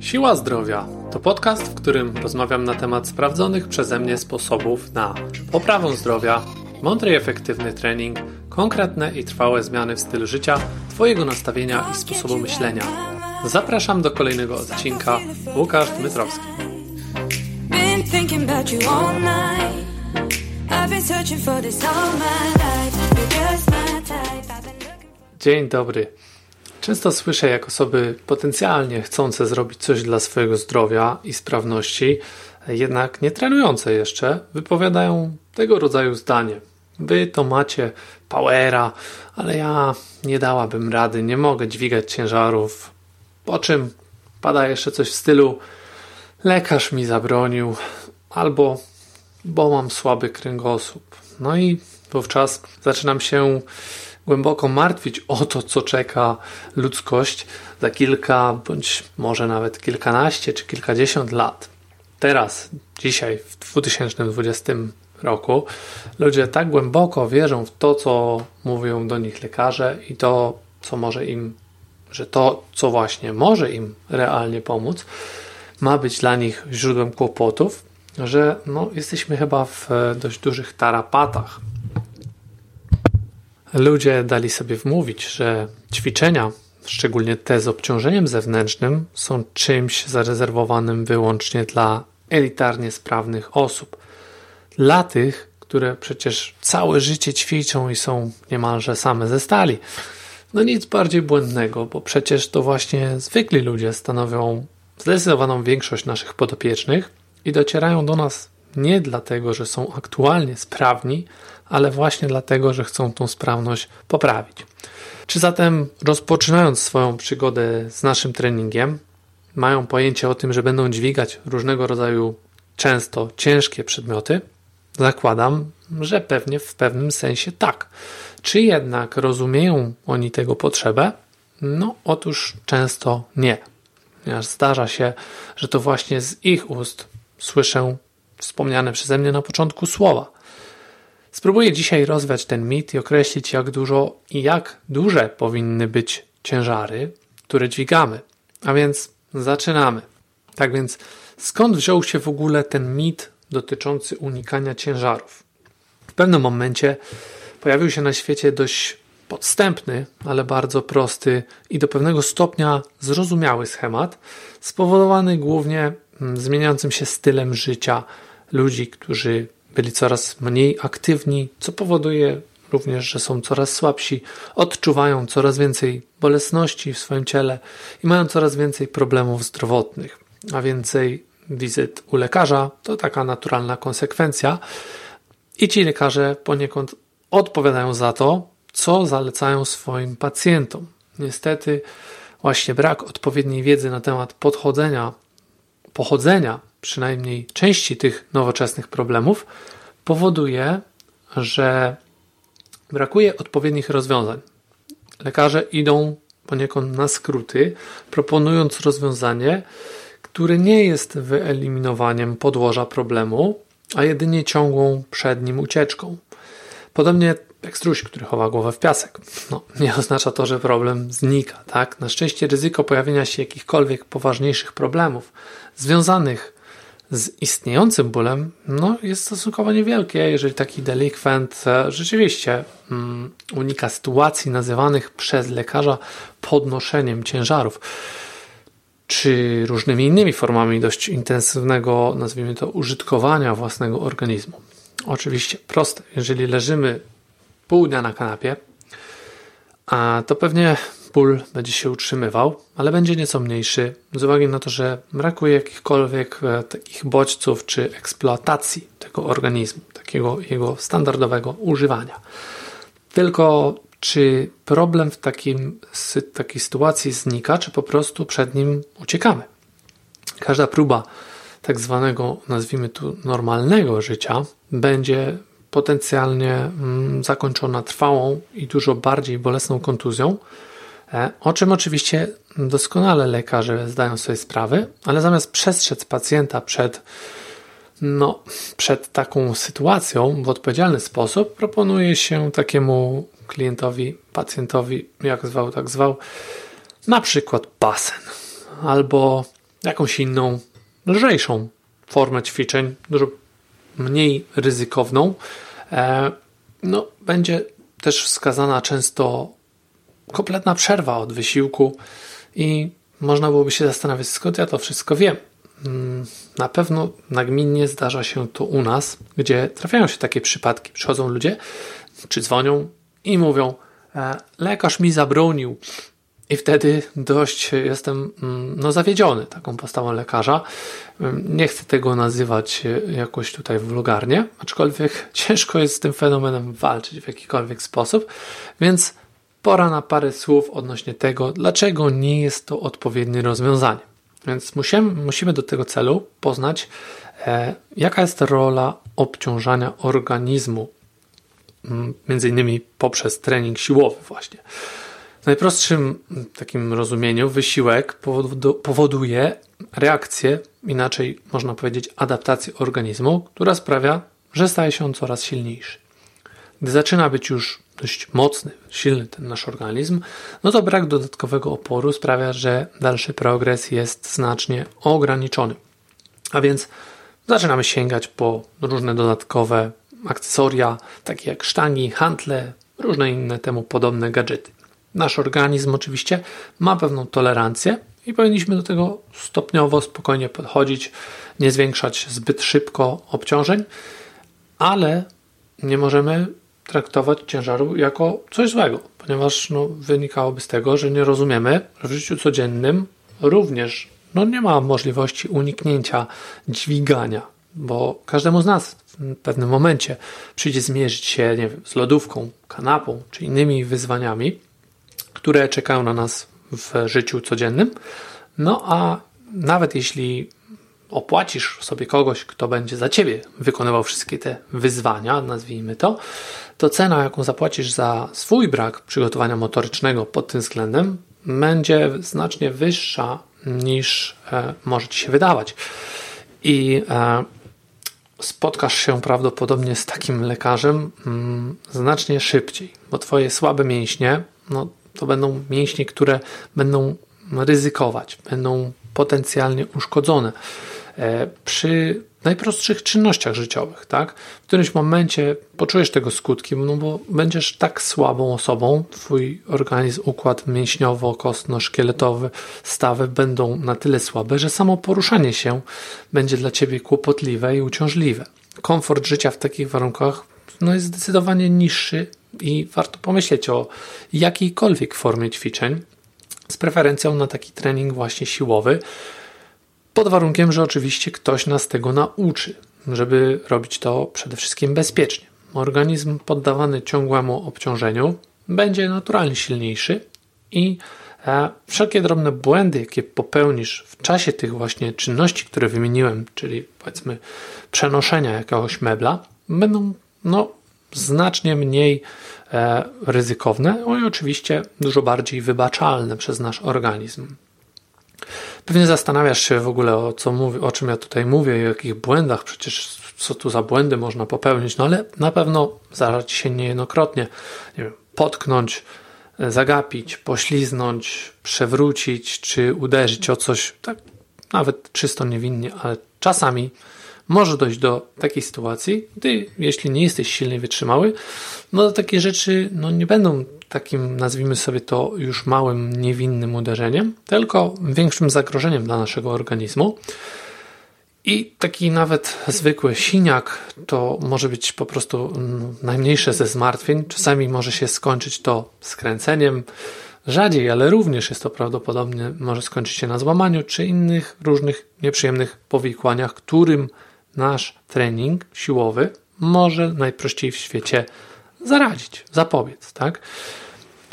Siła Zdrowia to podcast, w którym rozmawiam na temat sprawdzonych przeze mnie sposobów na poprawę zdrowia, mądry i efektywny trening, konkretne i trwałe zmiany w stylu życia, Twojego nastawienia i sposobu myślenia. Zapraszam do kolejnego odcinka. Łukasz Dmytrowski. Dzień dobry. Często słyszę, jak osoby potencjalnie chcące zrobić coś dla swojego zdrowia i sprawności, jednak nie trenujące jeszcze, wypowiadają tego rodzaju zdanie. Wy to macie powera, ale ja nie dałabym rady, nie mogę dźwigać ciężarów. Po czym pada jeszcze coś w stylu lekarz mi zabronił, albo bo mam słaby kręgosłup. No i wówczas zaczynam się głęboko martwić o to, co czeka ludzkość za kilka, bądź może nawet kilkanaście czy kilkadziesiąt lat. Teraz, dzisiaj, w 2020 roku, ludzie tak głęboko wierzą w to, co mówią do nich lekarze i to, co może im, że to, co właśnie może im realnie pomóc, ma być dla nich źródłem kłopotów, że no, jesteśmy chyba w dość dużych tarapatach. Ludzie dali sobie wmówić, że ćwiczenia, szczególnie te z obciążeniem zewnętrznym, są czymś zarezerwowanym wyłącznie dla elitarnie sprawnych osób. Dla tych, które przecież całe życie ćwiczą i są niemalże same ze stali. No nic bardziej błędnego, bo przecież to właśnie zwykli ludzie stanowią zdecydowaną większość naszych podopiecznych i docierają do nas nie dlatego, że są aktualnie sprawni, ale właśnie dlatego, że chcą tą sprawność poprawić. Czy zatem rozpoczynając swoją przygodę z naszym treningiem, mają pojęcie o tym, że będą dźwigać różnego rodzaju często ciężkie przedmioty? Zakładam, że pewnie w pewnym sensie tak. Czy jednak rozumieją oni tego potrzebę? No, otóż często nie. Ponieważ zdarza się, że to właśnie z ich ust słyszę wspomniane przeze mnie na początku słowa. Spróbuję dzisiaj rozwiać ten mit i określić, jak dużo i jak duże powinny być ciężary, które dźwigamy. A więc zaczynamy. Tak więc, skąd wziął się w ogóle ten mit dotyczący unikania ciężarów? W pewnym momencie pojawił się na świecie dość podstępny, ale bardzo prosty i do pewnego stopnia zrozumiały schemat, spowodowany głównie mm, zmieniającym się stylem życia ludzi, którzy byli coraz mniej aktywni, co powoduje również, że są coraz słabsi, odczuwają coraz więcej bolesności w swoim ciele i mają coraz więcej problemów zdrowotnych, a więcej wizyt u lekarza to taka naturalna konsekwencja. I ci lekarze poniekąd odpowiadają za to, co zalecają swoim pacjentom. Niestety, właśnie brak odpowiedniej wiedzy na temat podchodzenia, pochodzenia przynajmniej części tych nowoczesnych problemów powoduje, że brakuje odpowiednich rozwiązań. Lekarze idą poniekąd na skróty, proponując rozwiązanie, które nie jest wyeliminowaniem podłoża problemu, a jedynie ciągłą przed nim ucieczką. Podobnie jak struś, który chowa głowę w piasek. No, nie oznacza to, że problem znika, tak? Na szczęście ryzyko pojawienia się jakichkolwiek poważniejszych problemów związanych z istniejącym bólem no, jest stosunkowo niewielkie, jeżeli taki delikwent e, rzeczywiście um, unika sytuacji nazywanych przez lekarza podnoszeniem ciężarów czy różnymi innymi formami dość intensywnego, nazwijmy to, użytkowania własnego organizmu. Oczywiście proste. Jeżeli leżymy pół dnia na kanapie, a to pewnie ból będzie się utrzymywał, ale będzie nieco mniejszy z uwagi na to, że brakuje jakichkolwiek e, takich bodźców czy eksploatacji tego organizmu, takiego jego standardowego używania. Tylko czy problem w takim, takiej sytuacji znika, czy po prostu przed nim uciekamy? Każda próba tak zwanego, nazwijmy tu, normalnego życia będzie potencjalnie mm, zakończona trwałą i dużo bardziej bolesną kontuzją, o czym oczywiście doskonale lekarze zdają sobie sprawę, ale zamiast przestrzec pacjenta przed, no, przed taką sytuacją w odpowiedzialny sposób, proponuje się takiemu klientowi, pacjentowi, jak zwał, tak zwał, na przykład basen albo jakąś inną, lżejszą formę ćwiczeń, dużo mniej ryzykowną, e, no, będzie też wskazana często kompletna przerwa od wysiłku i można byłoby się zastanawiać, skąd ja to wszystko wiem. Mm, na pewno nagminnie zdarza się to u nas, gdzie trafiają się takie przypadki. Przychodzą ludzie, czy dzwonią i mówią: e, Lekarz mi zabronił. I wtedy dość jestem mm, no, zawiedziony taką postawą lekarza. Mm, nie chcę tego nazywać e, jakoś tutaj wulgarnie, aczkolwiek ciężko jest z tym fenomenem walczyć w jakikolwiek sposób, więc pora na parę słów odnośnie tego, dlaczego nie jest to odpowiednie rozwiązanie. Więc musimy, musimy do tego celu poznać, e, jaka jest rola obciążania organizmu, m, między innymi poprzez trening siłowy właśnie. W najprostszym takim rozumieniu wysiłek powoduje reakcję, inaczej można powiedzieć adaptację organizmu, która sprawia, że staje się on coraz silniejszy. Gdy zaczyna być już dość mocny, silny ten nasz organizm, no to brak dodatkowego oporu sprawia, że dalszy progres jest znacznie ograniczony. A więc zaczynamy sięgać po różne dodatkowe akcesoria, takie jak sztangi, hantle, różne inne temu podobne gadżety. Nasz organizm oczywiście ma pewną tolerancję i powinniśmy do tego stopniowo, spokojnie podchodzić, nie zwiększać zbyt szybko obciążeń, ale nie możemy traktować ciężaru jako coś złego, ponieważ no, wynikałoby z tego, że nie rozumiemy, że w życiu codziennym również no, nie ma możliwości uniknięcia dźwigania, bo każdemu z nas w pewnym momencie przyjdzie zmierzyć się nie wiem, z lodówką, kanapą czy innymi wyzwaniami, które czekają na nas w życiu codziennym. No a nawet jeśli opłacisz sobie kogoś, kto będzie za ciebie wykonywał wszystkie te wyzwania, nazwijmy to, to cena, jaką zapłacisz za swój brak przygotowania motorycznego pod tym względem, będzie znacznie wyższa niż e, może ci się wydawać. I e, spotkasz się prawdopodobnie z takim lekarzem mm, znacznie szybciej, bo twoje słabe mięśnie, no, to będą mięśnie, które będą ryzykować, będą potencjalnie uszkodzone. E, przy najprostszych czynnościach życiowych, tak? W którymś momencie poczujesz tego skutki, no bo będziesz tak słabą osobą, twój organizm, układ mięśniowo-kostno-szkieletowy, stawy będą na tyle słabe, że samo poruszanie się będzie dla ciebie kłopotliwe i uciążliwe. Komfort życia w takich warunkach no, jest zdecydowanie niższy i warto pomyśleć o jakiejkolwiek formie ćwiczeń z preferencją na taki trening właśnie siłowy, pod warunkiem, że oczywiście ktoś nas tego nauczy, żeby robić to przede wszystkim bezpiecznie. Organizm poddawany ciągłemu obciążeniu będzie naturalnie silniejszy i e, wszelkie drobne błędy, jakie popełnisz w czasie tych właśnie czynności, które wymieniłem, czyli powiedzmy przenoszenia jakiegoś mebla, będą no, znacznie mniej e, ryzykowne no i oczywiście dużo bardziej wybaczalne przez nasz organizm. Pewnie zastanawiasz się w ogóle o, co mówię, o czym ja tutaj mówię i o jakich błędach, przecież co tu za błędy można popełnić, no ale na pewno zdarza ci się niejednokrotnie nie wiem, potknąć, zagapić, pośliznąć, przewrócić czy uderzyć o coś, tak nawet czysto niewinnie, ale czasami może dojść do takiej sytuacji, gdy jeśli nie jesteś silny i wytrzymały, no takie rzeczy no, nie będą takim, nazwijmy sobie to, już małym, niewinnym uderzeniem, tylko większym zagrożeniem dla naszego organizmu. I taki nawet zwykły siniak to może być po prostu no, najmniejsze ze zmartwień. Czasami może się skończyć to skręceniem, rzadziej, ale również jest to prawdopodobnie może skończyć się na złamaniu czy innych różnych nieprzyjemnych powikłaniach, którym nasz trening siłowy może najprościej w świecie zaradzić, zapobiec, tak?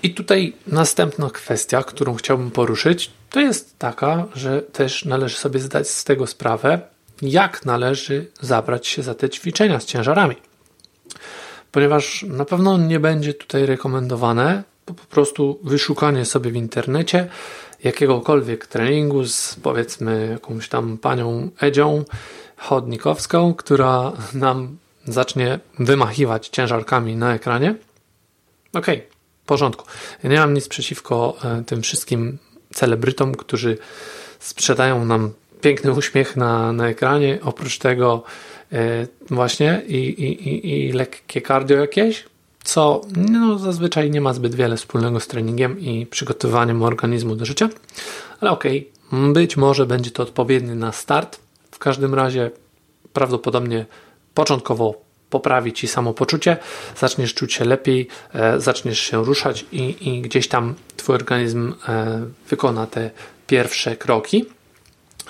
I tutaj następna kwestia, którą chciałbym poruszyć, to jest taka, że też należy sobie zdać z tego sprawę, jak należy zabrać się za te ćwiczenia z ciężarami. Ponieważ na pewno nie będzie tutaj rekomendowane po prostu wyszukanie sobie w internecie jakiegokolwiek treningu z powiedzmy jakąś tam panią Edzią Chodnikowską, która nam zacznie wymachiwać ciężarkami na ekranie. Okej, okay, w porządku. Ja nie mam nic przeciwko e, tym wszystkim celebrytom, którzy sprzedają nam piękny uśmiech na, na ekranie. Oprócz tego e, właśnie i, i, i lekkie cardio jakieś, co no, zazwyczaj nie ma zbyt wiele wspólnego z treningiem i przygotowaniem organizmu do życia. Ale okej, okay, być może będzie to odpowiedni na start. W każdym razie prawdopodobnie początkowo poprawi ci samopoczucie, zaczniesz czuć się lepiej, e, zaczniesz się ruszać i, i, gdzieś tam twój organizm e, wykona te pierwsze kroki.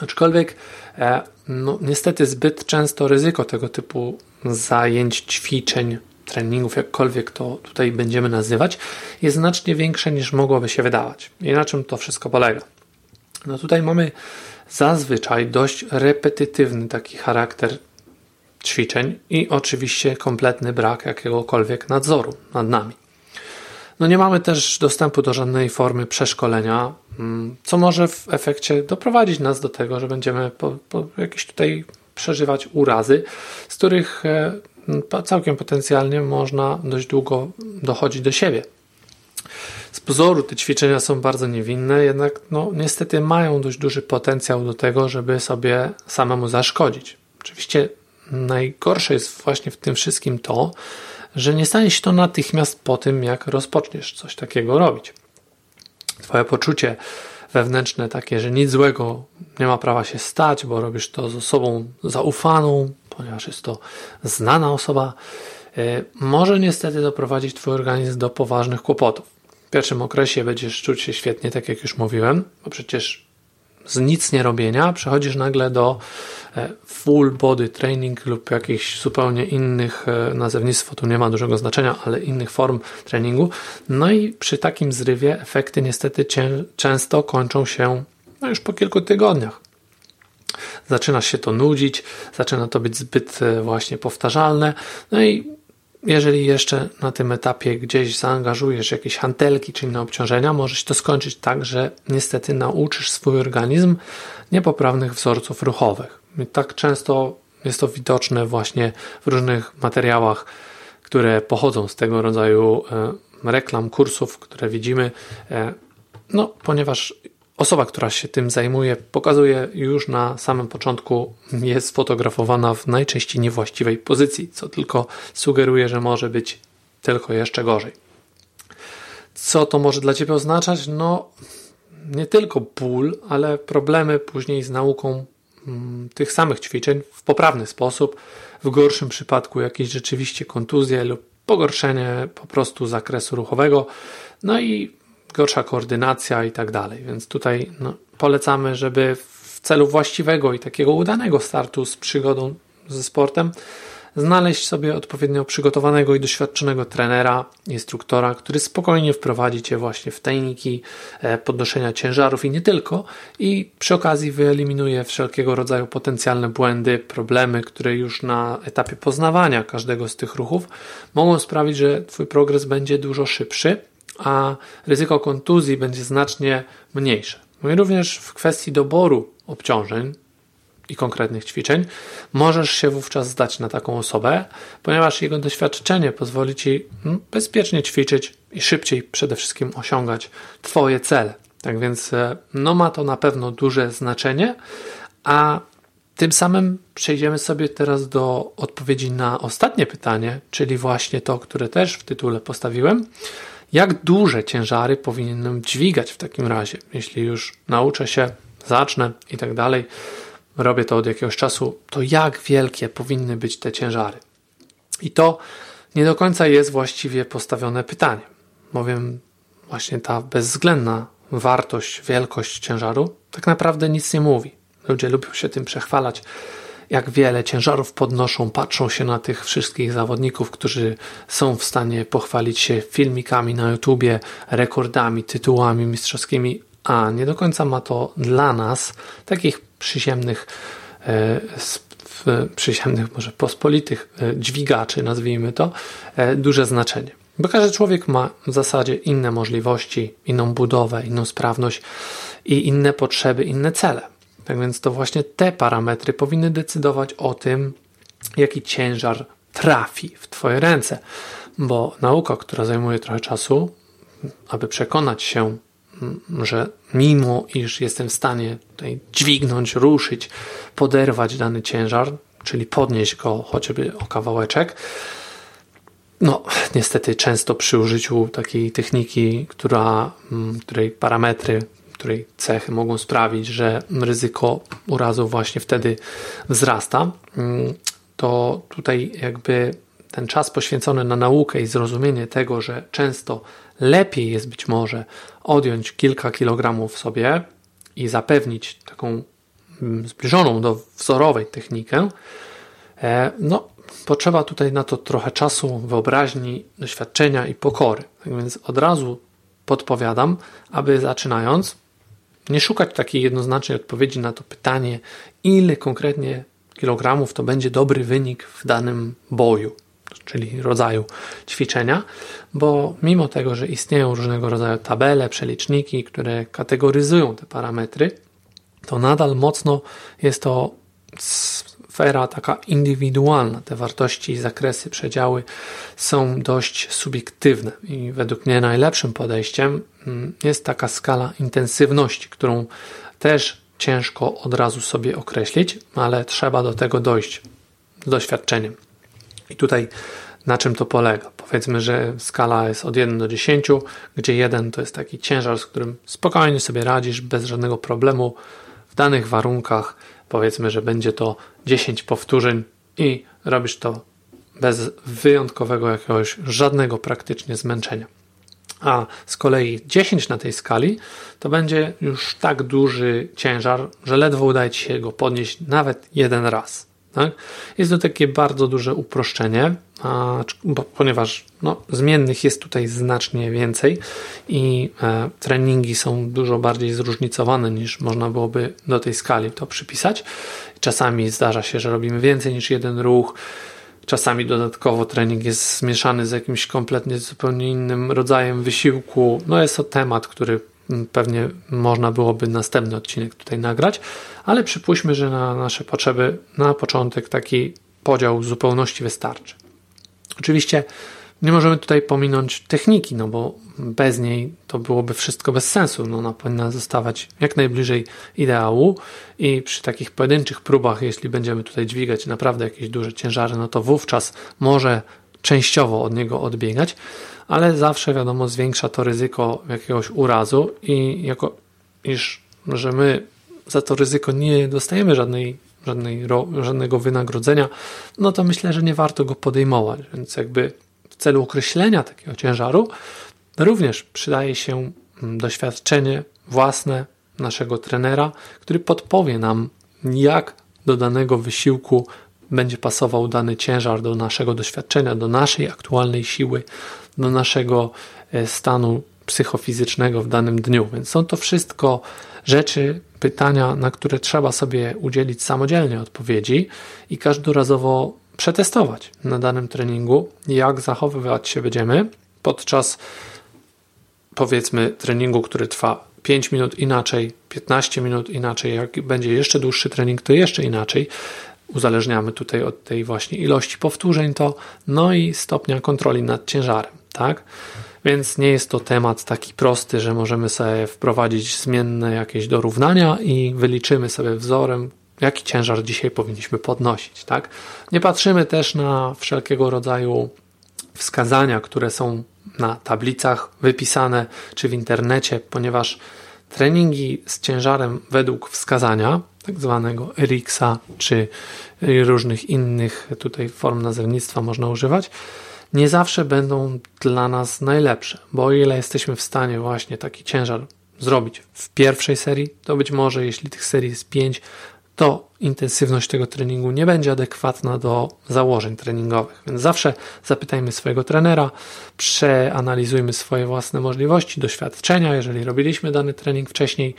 Aczkolwiek e, no, niestety zbyt często ryzyko tego typu zajęć, ćwiczeń, treningów, jakkolwiek to tutaj będziemy nazywać, jest znacznie większe niż mogłoby się wydawać. I na czym to wszystko polega? No tutaj mamy zazwyczaj dość repetytywny taki charakter ćwiczeń i oczywiście kompletny brak jakiegokolwiek nadzoru nad nami. No nie mamy też dostępu do żadnej formy przeszkolenia, mm, co może w efekcie doprowadzić nas do tego, że będziemy po, po jakieś tutaj przeżywać urazy, z których e, całkiem potencjalnie można dość długo dochodzić do siebie. Z pozoru te ćwiczenia są bardzo niewinne, jednak no, niestety mają dość duży potencjał do tego, żeby sobie samemu zaszkodzić. Oczywiście najgorsze jest właśnie w tym wszystkim to, że nie stanie się to natychmiast po tym, jak rozpoczniesz coś takiego robić. Twoje poczucie wewnętrzne takie, że nic złego nie ma prawa się stać, bo robisz to z osobą zaufaną, ponieważ jest to znana osoba, e, może niestety doprowadzić Twój organizm do poważnych kłopotów. W pierwszym okresie będziesz czuć się świetnie, tak jak już mówiłem, bo przecież z nic nie robienia przechodzisz nagle do e, full body training lub jakichś zupełnie innych, e, nazewnictwo tu nie ma dużego znaczenia, ale innych form treningu. No i przy takim zrywie efekty niestety często kończą się no już po kilku tygodniach. Zaczyna się to nudzić, zaczyna to być zbyt e, właśnie powtarzalne, no i jeżeli jeszcze na tym etapie gdzieś zaangażujesz jakieś hantelki czy inne obciążenia, może się to skończyć tak, że niestety nauczysz swój organizm niepoprawnych wzorców ruchowych. I tak często jest to widoczne właśnie w różnych materiałach, które pochodzą z tego rodzaju e, reklam, kursów, które widzimy. E, no, ponieważ Osoba, która się tym zajmuje, pokazuje już na samym początku, jest fotografowana w najczęściej niewłaściwej pozycji, co tylko sugeruje, że może być tylko jeszcze gorzej. Co to może dla Ciebie oznaczać? No, nie tylko ból, ale problemy później z nauką mm, tych samych ćwiczeń w poprawny sposób, w gorszym przypadku jakieś rzeczywiście kontuzje lub pogorszenie po prostu zakresu ruchowego. No i gorsza koordynacja i tak dalej. Więc tutaj no, polecamy, żeby w celu właściwego i takiego udanego startu z przygodą ze sportem znaleźć sobie odpowiednio przygotowanego i doświadczonego trenera, instruktora, który spokojnie wprowadzi Cię właśnie w techniki e, podnoszenia ciężarów i nie tylko i przy okazji wyeliminuje wszelkiego rodzaju potencjalne błędy, problemy, które już na etapie poznawania każdego z tych ruchów mogą sprawić, że Twój progres będzie dużo szybszy a ryzyko kontuzji będzie znacznie mniejsze. No i również w kwestii doboru obciążeń i konkretnych ćwiczeń możesz się wówczas zdać na taką osobę, ponieważ jego doświadczenie pozwoli ci mm, bezpiecznie ćwiczyć i szybciej przede wszystkim osiągać Twoje cele. Tak więc e, no ma to na pewno duże znaczenie, a tym samym przejdziemy sobie teraz do odpowiedzi na ostatnie pytanie, czyli właśnie to, które też w tytule postawiłem jak duże ciężary powinienem dźwigać w takim razie, jeśli już nauczę się, zacznę i tak dalej, robię to od jakiegoś czasu, to jak wielkie powinny być te ciężary? I to nie do końca jest właściwie postawione pytanie, bowiem właśnie ta bezwzględna wartość, wielkość ciężaru tak naprawdę nic nie mówi. Ludzie lubią się tym przechwalać, jak wiele ciężarów podnoszą, patrzą się na tych wszystkich zawodników, którzy są w stanie pochwalić się filmikami na YouTubie, rekordami, tytułami mistrzowskimi, a nie do końca ma to dla nas, takich przyziemnych, e, przyziemnych, może pospolitych e, dźwigaczy, nazwijmy to, e, duże znaczenie. Bo każdy człowiek ma w zasadzie inne możliwości, inną budowę, inną sprawność i inne potrzeby, inne cele. Tak więc to właśnie te parametry powinny decydować o tym, jaki ciężar trafi w Twoje ręce. Bo nauka, która zajmuje trochę czasu, aby przekonać się, że mimo iż jestem w stanie tutaj dźwignąć, ruszyć, poderwać dany ciężar, czyli podnieść go chociażby o kawałeczek, no, niestety często przy użyciu takiej techniki, która, której parametry, której cechy mogą sprawić, że ryzyko urazu właśnie wtedy wzrasta, to tutaj jakby ten czas poświęcony na naukę i zrozumienie tego, że często lepiej jest być może odjąć kilka kilogramów sobie i zapewnić taką mm, zbliżoną do wzorowej technikę, e, no, potrzeba tutaj na to trochę czasu, wyobraźni, doświadczenia i pokory. Tak więc od razu podpowiadam, aby zaczynając, nie szukać takiej jednoznacznej odpowiedzi na to pytanie, ile konkretnie kilogramów to będzie dobry wynik w danym boju czyli rodzaju ćwiczenia, bo mimo tego, że istnieją różnego rodzaju tabele, przeliczniki, które kategoryzują te parametry, to nadal mocno jest to sfera taka indywidualna. Te wartości, zakresy, przedziały są dość subiektywne i według mnie najlepszym podejściem mm, jest taka skala intensywności, którą też ciężko od razu sobie określić, ale trzeba do tego dojść z doświadczeniem. I tutaj na czym to polega? Powiedzmy, że skala jest od 1 do 10, gdzie 1 to jest taki ciężar, z którym spokojnie sobie radzisz bez żadnego problemu w danych warunkach. Powiedzmy, że będzie to 10 powtórzeń i robisz to bez wyjątkowego jakiegoś żadnego praktycznie zmęczenia. A z kolei 10 na tej skali to będzie już tak duży ciężar, że ledwo udaje ci się go podnieść nawet jeden raz. Tak? Jest to takie bardzo duże uproszczenie, a, bo, ponieważ no, zmiennych jest tutaj znacznie więcej i e, treningi są dużo bardziej zróżnicowane niż można byłoby do tej skali to przypisać. Czasami zdarza się, że robimy więcej niż jeden ruch. Czasami dodatkowo trening jest zmieszany z jakimś kompletnie zupełnie innym rodzajem wysiłku. No jest to temat, który pewnie można byłoby następny odcinek tutaj nagrać, ale przypuśćmy, że na nasze potrzeby na początek taki podział zupełności wystarczy. Oczywiście nie możemy tutaj pominąć techniki, no bo bez niej to byłoby wszystko bez sensu. No, ona powinna zostawać jak najbliżej ideału i przy takich pojedynczych próbach, jeśli będziemy tutaj dźwigać naprawdę jakieś duże ciężary, no to wówczas może częściowo od niego odbiegać, ale zawsze wiadomo zwiększa to ryzyko jakiegoś urazu i jako iż, że my za to ryzyko nie dostajemy żadnej, żadnej, żadnego wynagrodzenia, no to myślę, że nie warto go podejmować. Więc jakby w celu określenia takiego ciężaru również przydaje się mm, doświadczenie własne naszego trenera, który podpowie nam, jak do danego wysiłku będzie pasował dany ciężar do naszego doświadczenia, do naszej aktualnej siły, do naszego e, stanu psychofizycznego w danym dniu. Więc są to wszystko rzeczy, pytania, na które trzeba sobie udzielić samodzielnie odpowiedzi i każdorazowo przetestować na danym treningu, jak zachowywać się będziemy podczas powiedzmy treningu, który trwa 5 minut inaczej, 15 minut inaczej, jak będzie jeszcze dłuższy trening, to jeszcze inaczej. Uzależniamy tutaj od tej właśnie ilości powtórzeń to, no i stopnia kontroli nad ciężarem, tak? Więc nie jest to temat taki prosty, że możemy sobie wprowadzić zmienne jakieś dorównania i wyliczymy sobie wzorem, jaki ciężar dzisiaj powinniśmy podnosić. Tak? Nie patrzymy też na wszelkiego rodzaju wskazania, które są na tablicach wypisane czy w internecie, ponieważ treningi z ciężarem według wskazania, tak zwanego RX-a, czy różnych innych tutaj form nazewnictwa można używać, nie zawsze będą dla nas najlepsze, bo o ile jesteśmy w stanie właśnie taki ciężar zrobić w pierwszej serii, to być może jeśli tych serii jest 5, to intensywność tego treningu nie będzie adekwatna do założeń treningowych. Więc zawsze zapytajmy swojego trenera, przeanalizujmy swoje własne możliwości, doświadczenia, jeżeli robiliśmy dany trening wcześniej,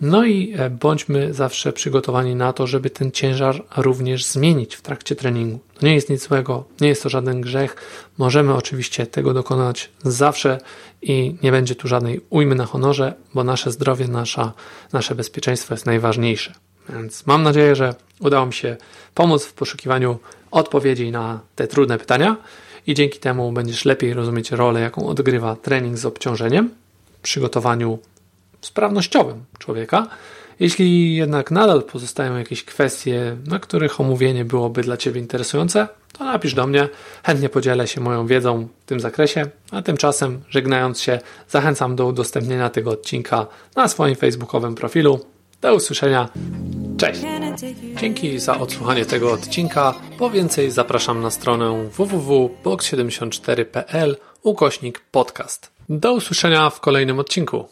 no i e, bądźmy zawsze przygotowani na to, żeby ten ciężar również zmienić w trakcie treningu. To nie jest nic złego, nie jest to żaden grzech. Możemy oczywiście tego dokonać zawsze i nie będzie tu żadnej ujmy na honorze, bo nasze zdrowie, nasza, nasze bezpieczeństwo jest najważniejsze. Więc mam nadzieję, że udało mi się pomóc w poszukiwaniu odpowiedzi na te trudne pytania i dzięki temu będziesz lepiej rozumieć rolę, jaką odgrywa trening z obciążeniem w przygotowaniu sprawnościowym człowieka. Jeśli jednak nadal pozostają jakieś kwestie, na których omówienie byłoby dla Ciebie interesujące, to napisz do mnie. Chętnie podzielę się moją wiedzą w tym zakresie. A tymczasem, żegnając się, zachęcam do udostępnienia tego odcinka na swoim facebookowym profilu. Do usłyszenia. Cześć! Dzięki za odsłuchanie tego odcinka. Po więcej zapraszam na stronę www.box74.pl ukośnik podcast. Do usłyszenia w kolejnym odcinku.